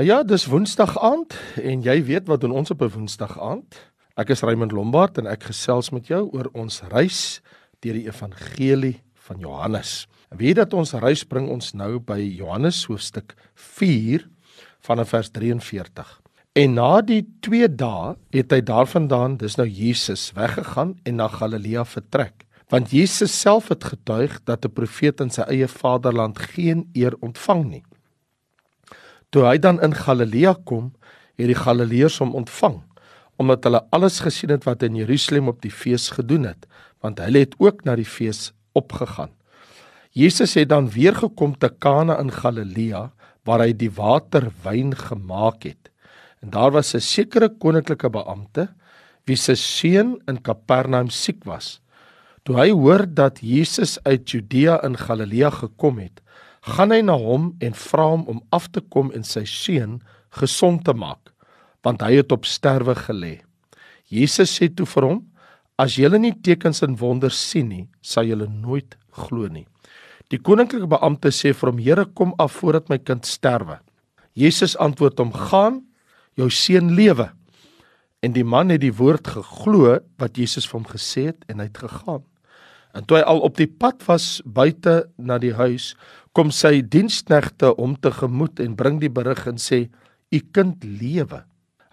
Nou ja, dis Woensdag aand en jy weet wat doen ons op 'n Woensdag aand? Ek is Raymond Lombard en ek gesels met jou oor ons reis deur die evangelie van Johannes. En weet dat ons reis bring ons nou by Johannes hoofstuk 4 vanaf vers 43. En na die 2 dae het hy daarvandaan, dis nou Jesus, weggegaan en na Galilea vertrek. Want Jesus self het getuig dat 'n profeet in sy eie vaderland geen eer ontvang nie. Toe hy dan in Galilea kom, het die Galileërs hom ontvang, omdat hulle alles gesien het wat in Jerusalem op die fees gedoen het, want hulle het ook na die fees opgegaan. Jesus het dan weer gekom te Kana in Galilea, waar hy die water wyn gemaak het. En daar was 'n sekere koninklike beampte wie se seun in Kapernaum siek was. Toe hy hoor dat Jesus uit Judea in Galilea gekom het, gaan hy na hom en vra hom om af te kom en sy seun gesond te maak, want hy het op sterwe gelê. Jesus sê toe vir hom: "As julle nie tekens en wonders sien nie, sal julle nooit glo nie." Die koninklike beampte sê vir hom: "Here, kom af voordat my kind sterwe." Jesus antwoord hom: "Gaan, jou seun lewe." En die man het die woord geglo wat Jesus vir hom gesê het en hy het gegaan. En toe hy al op die pad was buite na die huis, kom sy diensknegte hom tegemoet en bring die berig en sê: "U kind lewe."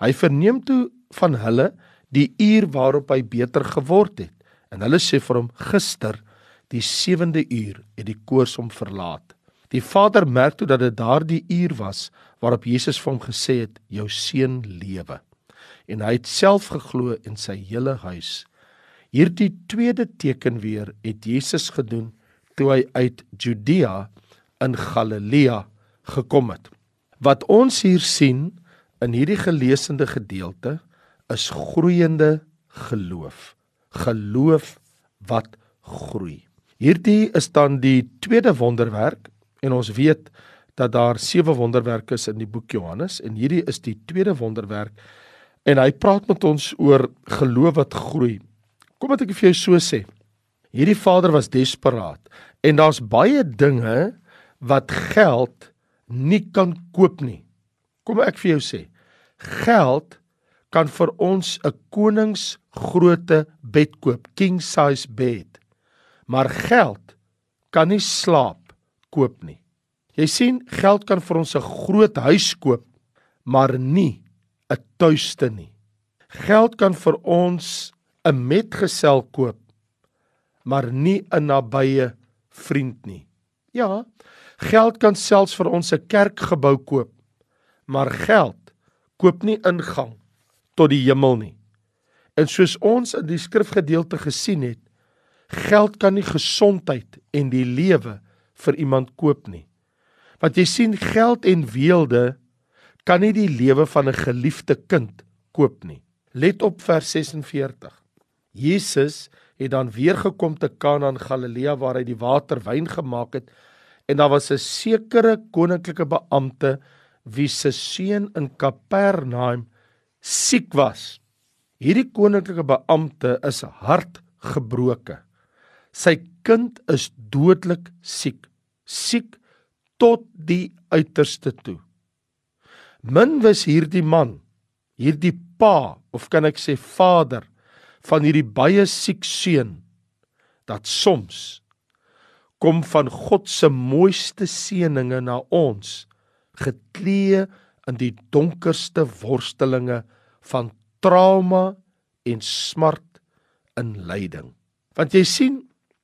Hy verneem toe van hulle die uur waarop hy beter geword het. En hulle sê vir hom: "Gister, die 7de uur, het die koors hom verlaat." Die vader merk toe dat dit daardie uur was waarop Jesus vir hom gesê het: "Jou seun lewe." En hy het self geglo in sy hele huis. Hierdie tweede teken weer het Jesus gedoen toe hy uit Judea in Galilea gekom het. Wat ons hier sien in hierdie gelesende gedeelte is groeiende geloof. Geloof wat groei. Hierdie is dan die tweede wonderwerk en ons weet dat daar sewe wonderwerke is in die boek Johannes en hierdie is die tweede wonderwerk en hy praat met ons oor geloof wat groei. Kom wat ek vir jou so sê. Hierdie vader was desperaat en daar's baie dinge wat geld nie kan koop nie. Kom ek vir jou sê, geld kan vir ons 'n koningsgrootte bed koop, king size bed. Maar geld kan nie slaap koop nie. Jy sien, geld kan vir ons 'n groot huis koop, maar nie 'n tuiste nie. Geld kan vir ons 'n metgesel koop, maar nie 'n nabye vriend nie. Ja, Geld kan selfs vir ons 'n kerkgebou koop, maar geld koop nie ingang tot die hemel nie. En soos ons in die skrifgedeelte gesien het, geld kan nie gesondheid en die lewe vir iemand koop nie. Want jy sien geld en weelde kan nie die lewe van 'n geliefde kind koop nie. Let op vers 46. Jesus het dan weer gekom te Kana in Galilea waar hy die water wyn gemaak het en daar was 'n sekere koninklike beampte wie se seun in Kapernaum siek was. Hierdie koninklike beampte is hartgebroke. Sy kind is dodelik siek, siek tot die uiterste toe. Min was hierdie man, hierdie pa of kan ek sê vader van hierdie baie siek seun dat soms kom van God se mooiste seëninge na ons geklee in die donkerste worstelinge van trauma en smart in lyding. Want jy sien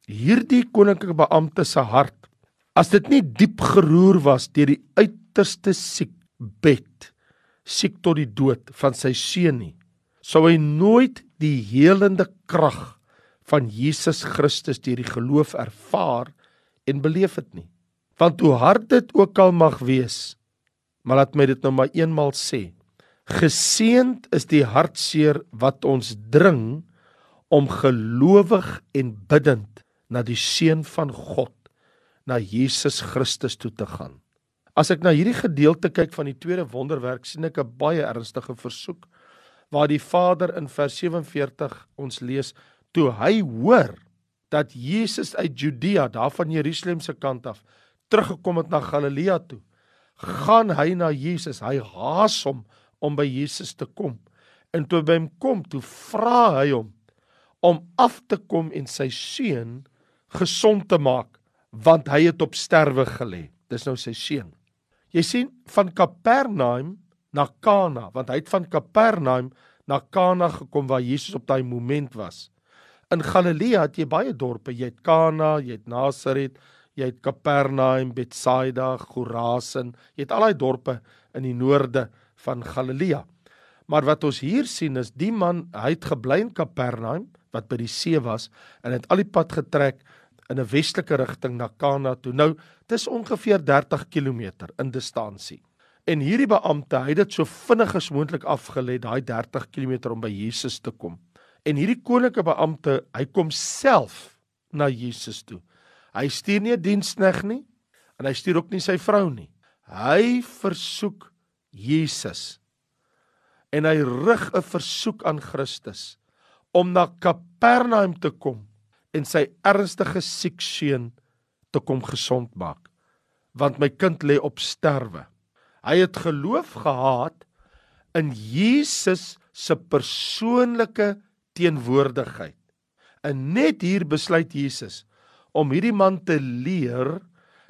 hierdie koninklike beampte se hart as dit nie diep geroer was deur die uiterste siek bed siek tot die dood van sy seun nie sou hy nooit die helende krag van Jesus Christus deur die geloof ervaar en beleef dit nie. Want hoe hard dit ook al mag wees, maar laat my dit nou maar eenmal sê. Geseend is die hartseer wat ons dring om gelowig en bidtend na die seun van God, na Jesus Christus toe te gaan. As ek na hierdie gedeelte kyk van die tweede wonderwerk, sien ek 'n baie ernstige versoek waar die Vader in vers 47 ons lees toe hy hoor dat Jesus uit Judea, daar van Jerusalem se kant af, teruggekom het na Galilea toe, gaan hy na Jesus. Hy haas hom om by Jesus te kom. En toe by hom kom, toe vra hy hom om af te kom en sy seun gesond te maak want hy het op sterwe gelê. Dis nou sy seun. Jy sien van Kapernaum na Kana, want hy het van Kapernaum na Kana gekom waar Jesus op daai oomblik was. In Galilea het jy baie dorpe, jy het Kana, jy het Nasaret, jy het Kapernaum, Betsaida, Chorazin, jy het al daai dorpe in die noorde van Galilea. Maar wat ons hier sien is die man, hy het gebly in Kapernaum wat by die see was en het al die pad getrek in 'n westelike rigting na Kana toe. Nou, dis ongeveer 30 km in distansie. En hierdie beampte, hy het dit so vinnig as moontlik afgelê daai 30 km om by Jesus te kom. En hierdie koninklike beampte, hy kom self na Jesus toe. Hy stuur nie 'n dienskneg nie en hy stuur ook nie sy vrou nie. Hy versoek Jesus en hy rig 'n versoek aan Christus om na Kapernaum te kom en sy ernstige siek seun te kom gesond maak want my kind lê op sterwe hy het geloof gehad in Jesus se persoonlike teenwoordigheid. En net hier besluit Jesus om hierdie man te leer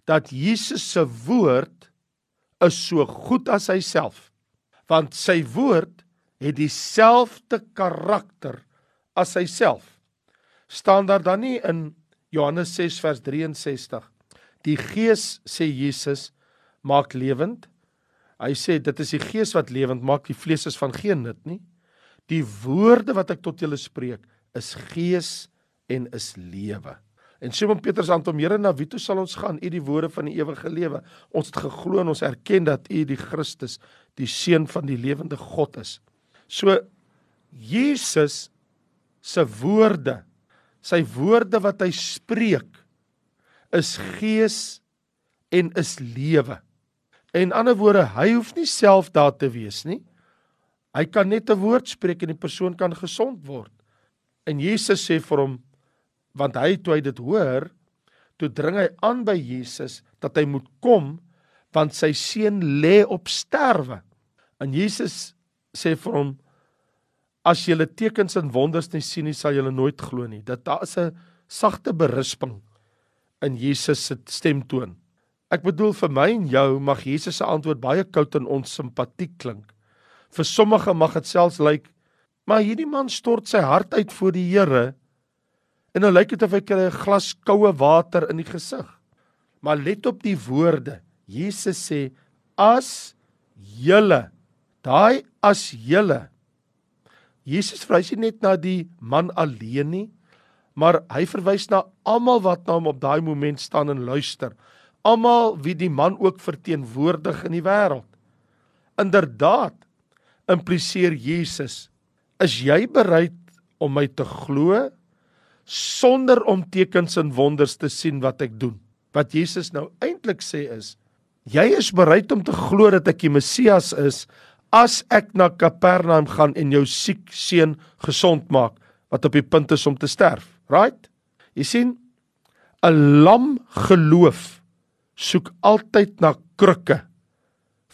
dat Jesus se woord is so goed as hy self want sy woord het dieselfde karakter as hy self. Staan daar dan nie in Johannes 6 vers 63 die gees sê Jesus maak lewend hy sê dit is die gees wat lewend maak die vlees is van geen nut nie. Die woorde wat ek tot julle spreek is gees en is lewe. En Simon Petrus antwoord hom Here na wie toe sal ons gaan? U die woorde van die ewige lewe. Ons het geglo en ons erken dat u die Christus die seun van die lewende God is. So Jesus se woorde, sy woorde wat hy spreek is gees en is lewe. En ander woorde, hy hoef nie self daar te wees nie. Hy kan net 'n woord spreek en die persoon kan gesond word. En Jesus sê vir hom want hy toe hy dit hoor, toe dring hy aan by Jesus dat hy moet kom want sy seun lê op sterwe. En Jesus sê vir hom as jy hulle tekens en wonders nie sien nie, sal jy nooit glo nie. Dit daar is 'n sagte berisping in Jesus se stemtoon. Ek bedoel vir my en jou mag Jesus se antwoord baie koud en onsimpatiek klink. Vir sommige mag dit selfs lyk, maar hierdie man stort sy hart uit voor die Here en nou lyk dit of hy kry 'n glas koue water in die gesig. Maar let op die woorde. Jesus sê as julle daai as julle Jesus verwys nie net na die man alleen nie, maar hy verwys na almal wat na hom op daai oomblik staan en luister. Almal wie die man ook verteenwoordig in die wêreld. Inderdaad impliseer Jesus, is jy bereid om my te glo sonder om tekens en wonders te sien wat ek doen? Wat Jesus nou eintlik sê is, jy is bereid om te glo dat ek die Messias is as ek na Kapernaum gaan en jou siek seun gesond maak wat op die punt is om te sterf. Right? Jy sien 'n lam geloof soek altyd na krukke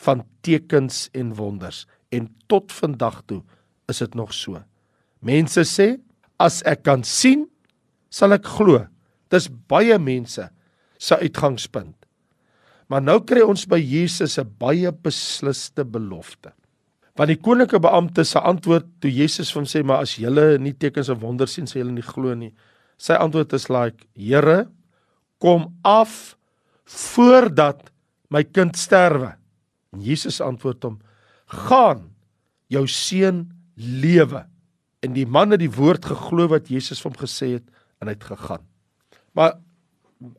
van tekens en wonders en tot vandag toe is dit nog so. Mense sê as ek kan sien, sal ek glo. Dis baie mense se uitgangspunt. Maar nou kry ons by Jesus 'n baie besliste belofte. Want die koninklike beampte se antwoord toe Jesus hom sê maar as julle nie tekens en wonders sien sal julle nie glo nie. Sy antwoord is like: Here, kom af voordat my kind sterwe. En Jesus antwoord hom: Gaan, jou seun lewe. En die man het die woord geglo wat Jesus vir hom gesê het en hy het gegaan. Maar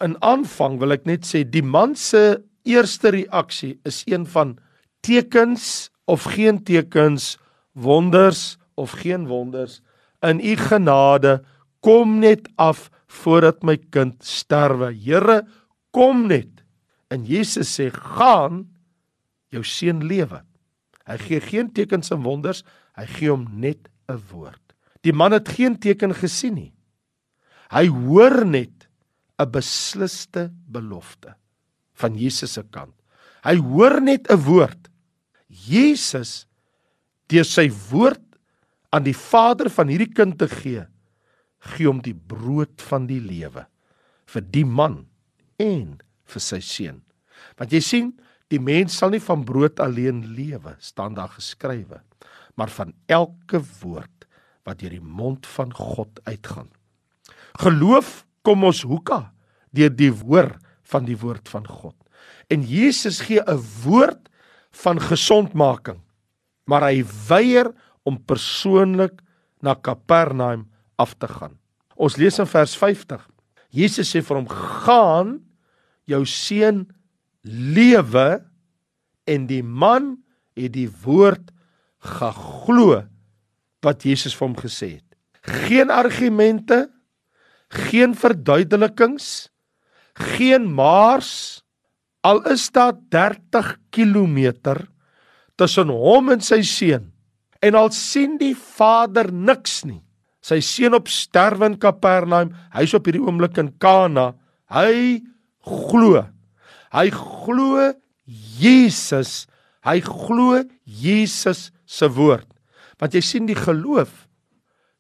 in aanvang wil ek net sê die man se eerste reaksie is een van tekens of geen tekens, wonders of geen wonders in u genade kom net af voordat my kind sterwe. Here, kom net. En Jesus sê: "Gaan, jou seun lewe." Hy gee geen tekens en wonders, hy gee hom net 'n woord. Die man het geen teken gesien nie. Hy hoor net 'n besliste belofte van Jesus se kant. Hy hoor net 'n woord. Jesus deur sy woord aan die vader van hierdie kind te gee, gee hom die brood van die lewe vir die man en vir sy seun. Want jy sien, die mens sal nie van brood alleen lewe, staan daar geskrywe, maar van elke woord wat deur die mond van God uitgaan. Geloof kom ons hoeka deur die hoor van die woord van God. En Jesus gee 'n woord van gesondmaking, maar hy weier om persoonlik na Kapernaum af te gaan. Ons lees in vers 50. Jesus sê vir hom: "Gaan, jou seun lewe." En die man het die woord geglo wat Jesus vir hom gesê het. Geen argumente, geen verduidelikings, geen maars al is daar 30 km tussen hom en sy seun en al sien die vader niks nie sy seun op sterwe in Kapernaum hy's op hierdie oomblik in Kana hy glo. Hy glo Jesus. Hy glo Jesus se woord. Want jy sien die geloof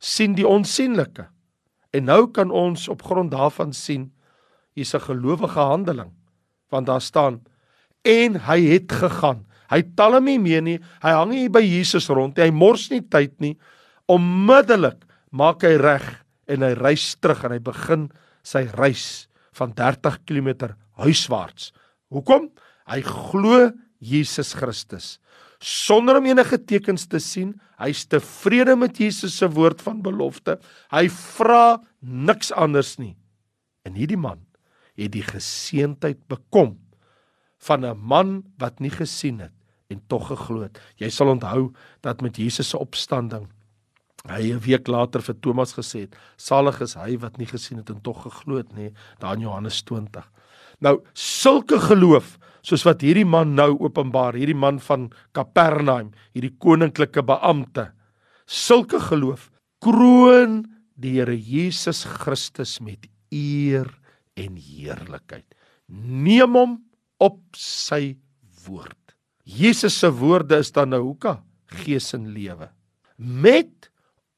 sien die onsigbare. En nou kan ons op grond daarvan sien hier's 'n gelowige handeling. Want daar staan en hy het gegaan. Hy tel hom nie meer nie. Hy hang nie by Jesus rond. Hy mors nie tyd nie. Onmiddellik maak hy reg en hy reis terug en hy begin sy reis van 30 km huiswaarts. Hoekom? Hy glo Jesus Christus. Sonder om enige tekens te sien hy's tevrede met Jesus se woord van belofte. Hy vra niks anders nie. En hierdie man het die geseentheid bekom van 'n man wat nie gesien het en tog geglo het. Jy sal onthou dat met Jesus se opstanding hy 'n week later vir Thomas gesê het: "Salig is hy wat nie gesien het en tog geglo het nie." Daar in Johannes 20. Nou, sulke geloof soos wat hierdie man nou openbaar, hierdie man van Kapernaum, hierdie koninklike beampte, sulke geloof kroon die Here Jesus Christus met eer en heerlikheid. Neem hom op sy woord. Jesus se woorde is dan nou hoeka gees en lewe. Met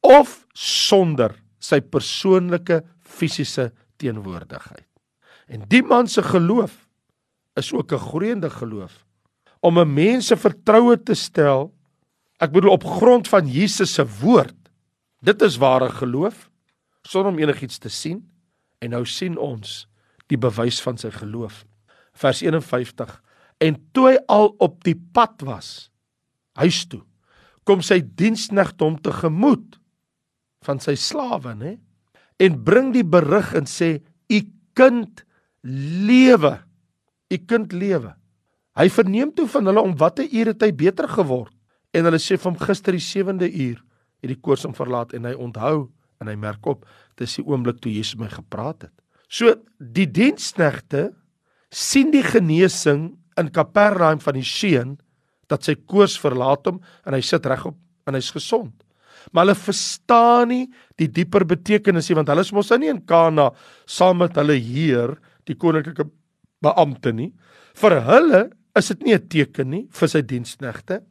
of sonder sy persoonlike fisiese teenwoordigheid. En die man se geloof is ook 'n groeiende geloof om 'n mens se vertroue te stel. Ek bedoel op grond van Jesus se woord. Dit is ware geloof sonder om enigiets te sien. En nou sien ons die bewys van sy geloof. Vers 51. En toe hy al op die pad was huis toe, kom sy diensknegt hom tegemoet van sy slawe, nê? En bring die berig en sê: "U kind lewe. U kind lewe." Hy verneem toe van hulle om watter uur het hy beter geword en hulle sê hom gister die 7de uur het die koors hom verlaat en hy onthou en hy merk op dis die oomblik toe Jesus my gepraat het. So die diensknegte sien die genesing in Kapernaum van die seun dat sy koors verlaat hom en hy sit regop en hy's gesond. Maar hulle verstaan nie die dieper betekenis nie want hulle is mos nou nie in Kana saam met hulle heer, die koninklike beampte nie. Vir hulle is dit nie 'n teken nie vir sy diensknegte.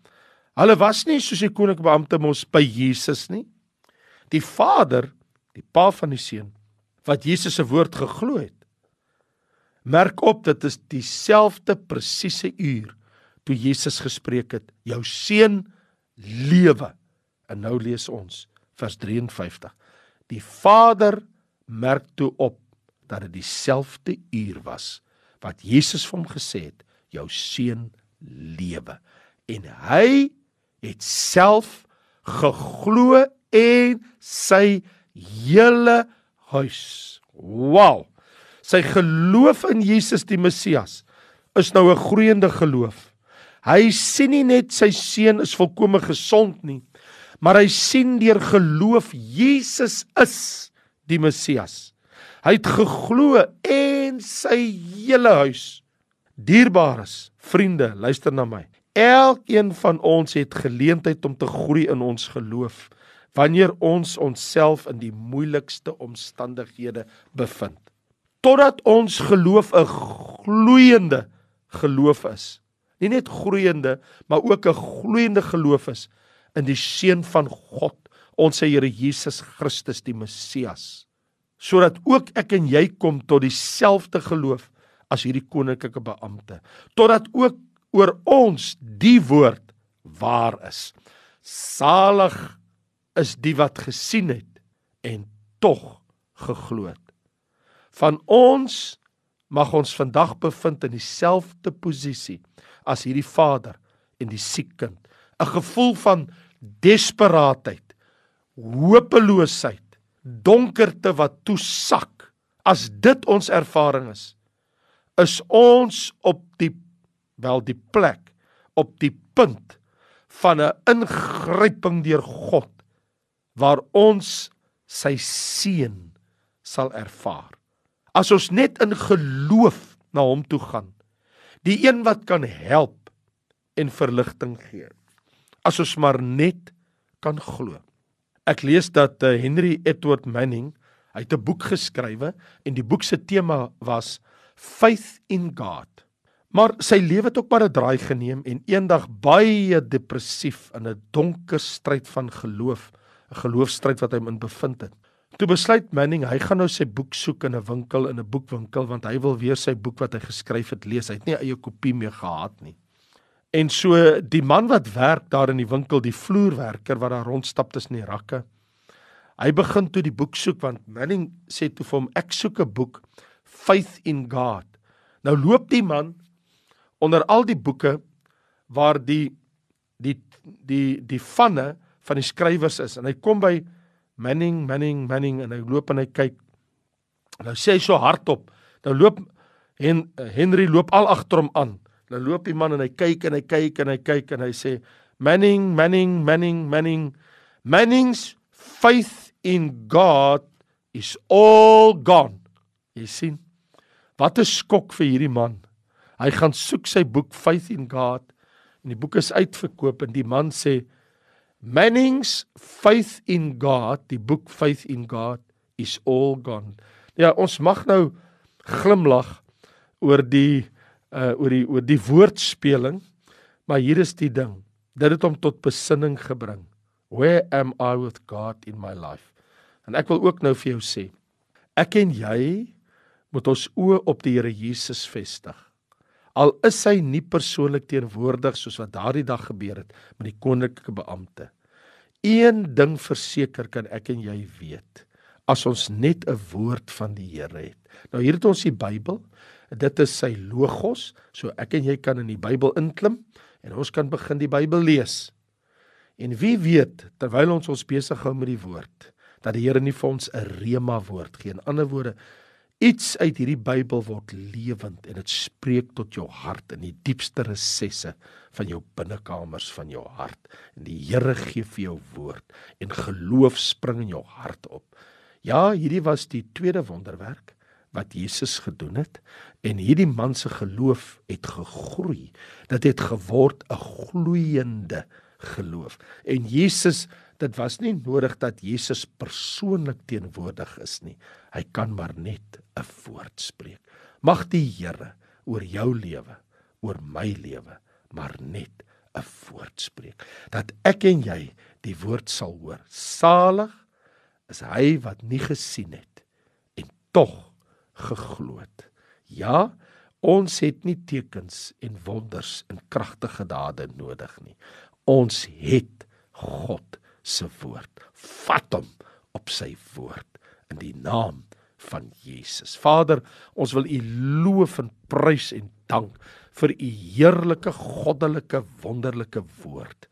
Hulle was nie soos die koninklike beampte mos by Jesus nie. Die Vader, die Pa van die Seun, wat Jesus se woord geglo het. Merk op dit is dieselfde presiese uur toe Jesus gespreek het, jou seun lewe. En nou lees ons vers 53. Die Vader merk toe op dat dit dieselfde uur was wat Jesus vir hom gesê het, jou seun lewe. En hy het self geglo en sy hele huis. Wow. Sy geloof in Jesus die Messias is nou 'n groeiende geloof. Hy sien nie net sy seun is volkome gesond nie, maar hy sien deur geloof Jesus is die Messias. Hy het geglo en sy hele huis dierbares vriende, luister na my. Elkeen van ons het geleentheid om te groei in ons geloof wanneer ons onsself in die moeilikste omstandighede bevind. Totdat ons geloof 'n gloeiende geloof is, nie net groeiende, maar ook 'n gloeiende geloof is in die seun van God, ons Here Jesus Christus die Messias, sodat ook ek en jy kom tot dieselfde geloof as hierdie koninklike beampte, totdat ook oor ons die woord waar is. Salig is die wat gesien het en tog geglo het. Van ons mag ons vandag bevind in dieselfde posisie as hierdie vader en die siek kind. 'n Gevoel van desperaatheid, hopeloosheid, donkerte wat toesak. As dit ons ervaring is, is ons op die wel die plek op die punt van 'n ingryping deur God waar ons sy seën sal ervaar. As ons net in geloof na hom toe gaan, die een wat kan help en verligting gee. As ons maar net kan glo. Ek lees dat uh, Henry Edward Manning, hy het 'n boek geskrywe en die boek se tema was Faith in God. Maar sy lewe het ook maar 'n draai geneem en eendag baie depressief in 'n donker stryd van geloof, 'n geloofstryd wat hy in bevind het. Toe besluit Manning hy gaan nou sy boek soek in 'n winkel in 'n boekwinkel want hy wil weer sy boek wat hy geskryf het lees. Hy het nie eie kopie meer gehad nie. En so die man wat werk daar in die winkel, die vloerwerker wat daar rondstap tussen die rakke. Hy begin toe die boek soek want Manning sê toe vir hom ek soek 'n boek Faith in God. Nou loop die man onder al die boeke waar die die die die vanne van die skrywers is en hy kom by Manning, Manning, Manning en hy loop en hy kyk. Nou sê hy so hardop. Nou loop Hen, Henry loop al agter hom aan. Nou loop die man en hy kyk en hy kyk en hy kyk en hy sê Manning, Manning, Manning, Manning. Manning's faith in God is all gone. Jy sien? Wat 'n skok vir hierdie man. Hy gaan soek sy boek Faith in God en die boek is uitverkoop en die man sê Manning's Faith in God, die boek Faith in God is all gone. Ja, ons mag nou glimlag oor die uh oor die oor die woordspeling, maar hier is die ding. Dit het hom tot besinning gebring. Where am I with God in my life? En ek wil ook nou vir jou sê, ek en jy moet ons oë op die Here Jesus vestig. Al is hy nie persoonlik teenwoordig soos wat daardie dag gebeur het met die koninklike beampte. Een ding verseker kan ek en jy weet, as ons net 'n woord van die Here het. Nou hier het ons die Bybel. Dit is sy logos, so ek en jy kan in die Bybel inklim en ons kan begin die Bybel lees. En wie weet, terwyl ons ons besig hou met die woord, dat die Here nie vir ons 'n rema woord gee. In ander woorde, Iets uit hierdie Bybel word lewend en dit spreek tot jou hart in die diepste resesse van jou binnekamers van jou hart. En die Here gee vir jou woord en geloof spring in jou hart op. Ja, hierdie was die tweede wonderwerk wat Jesus gedoen het en hierdie man se geloof het gegroei. Dit het geword 'n gloeiende geloof. En Jesus dit was nie nodig dat Jesus persoonlik teenwoordig is nie. Hy kan maar net 'n woord spreek. Mag die Here oor jou lewe, oor my lewe, maar net 'n woord spreek. Dat ek en jy die woord sal hoor. Salig is hy wat nie gesien het en tog geglo het. Ja, ons het nie tekens en wonders en kragtige dade nodig nie. Ons het God se woord. Vat hom op sy woord in die naam van Jesus. Vader, ons wil U loof en prys en dank vir U heerlike goddelike wonderlike woord.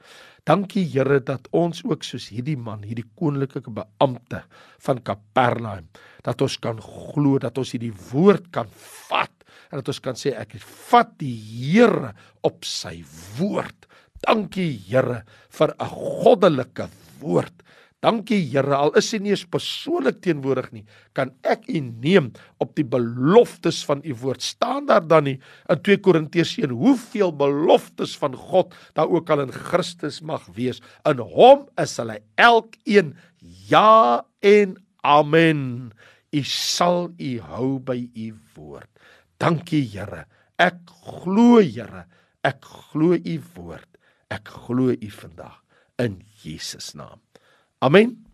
Dankie Here dat ons ook soos hierdie man, hierdie koninklike beampte van Kapernaum, dat ons kan glo dat ons hierdie woord kan vat en dat ons kan sê ek vat die Here op sy woord. Dankie Here vir 'n goddelike woord. Dankie Here, al is U nie eens persoonlik teenwoordig nie, kan ek U neem op die beloftes van U woord. Staan daar dan nie in 2 Korintiërs 1 hoeveel beloftes van God daar ook al in Christus mag wees. In Hom is hulle elkeen ja en amen. U sal U hou by U woord. Dankie Here. Ek glo Here Ek glo u woord. Ek glo u vandag in Jesus naam. Amen.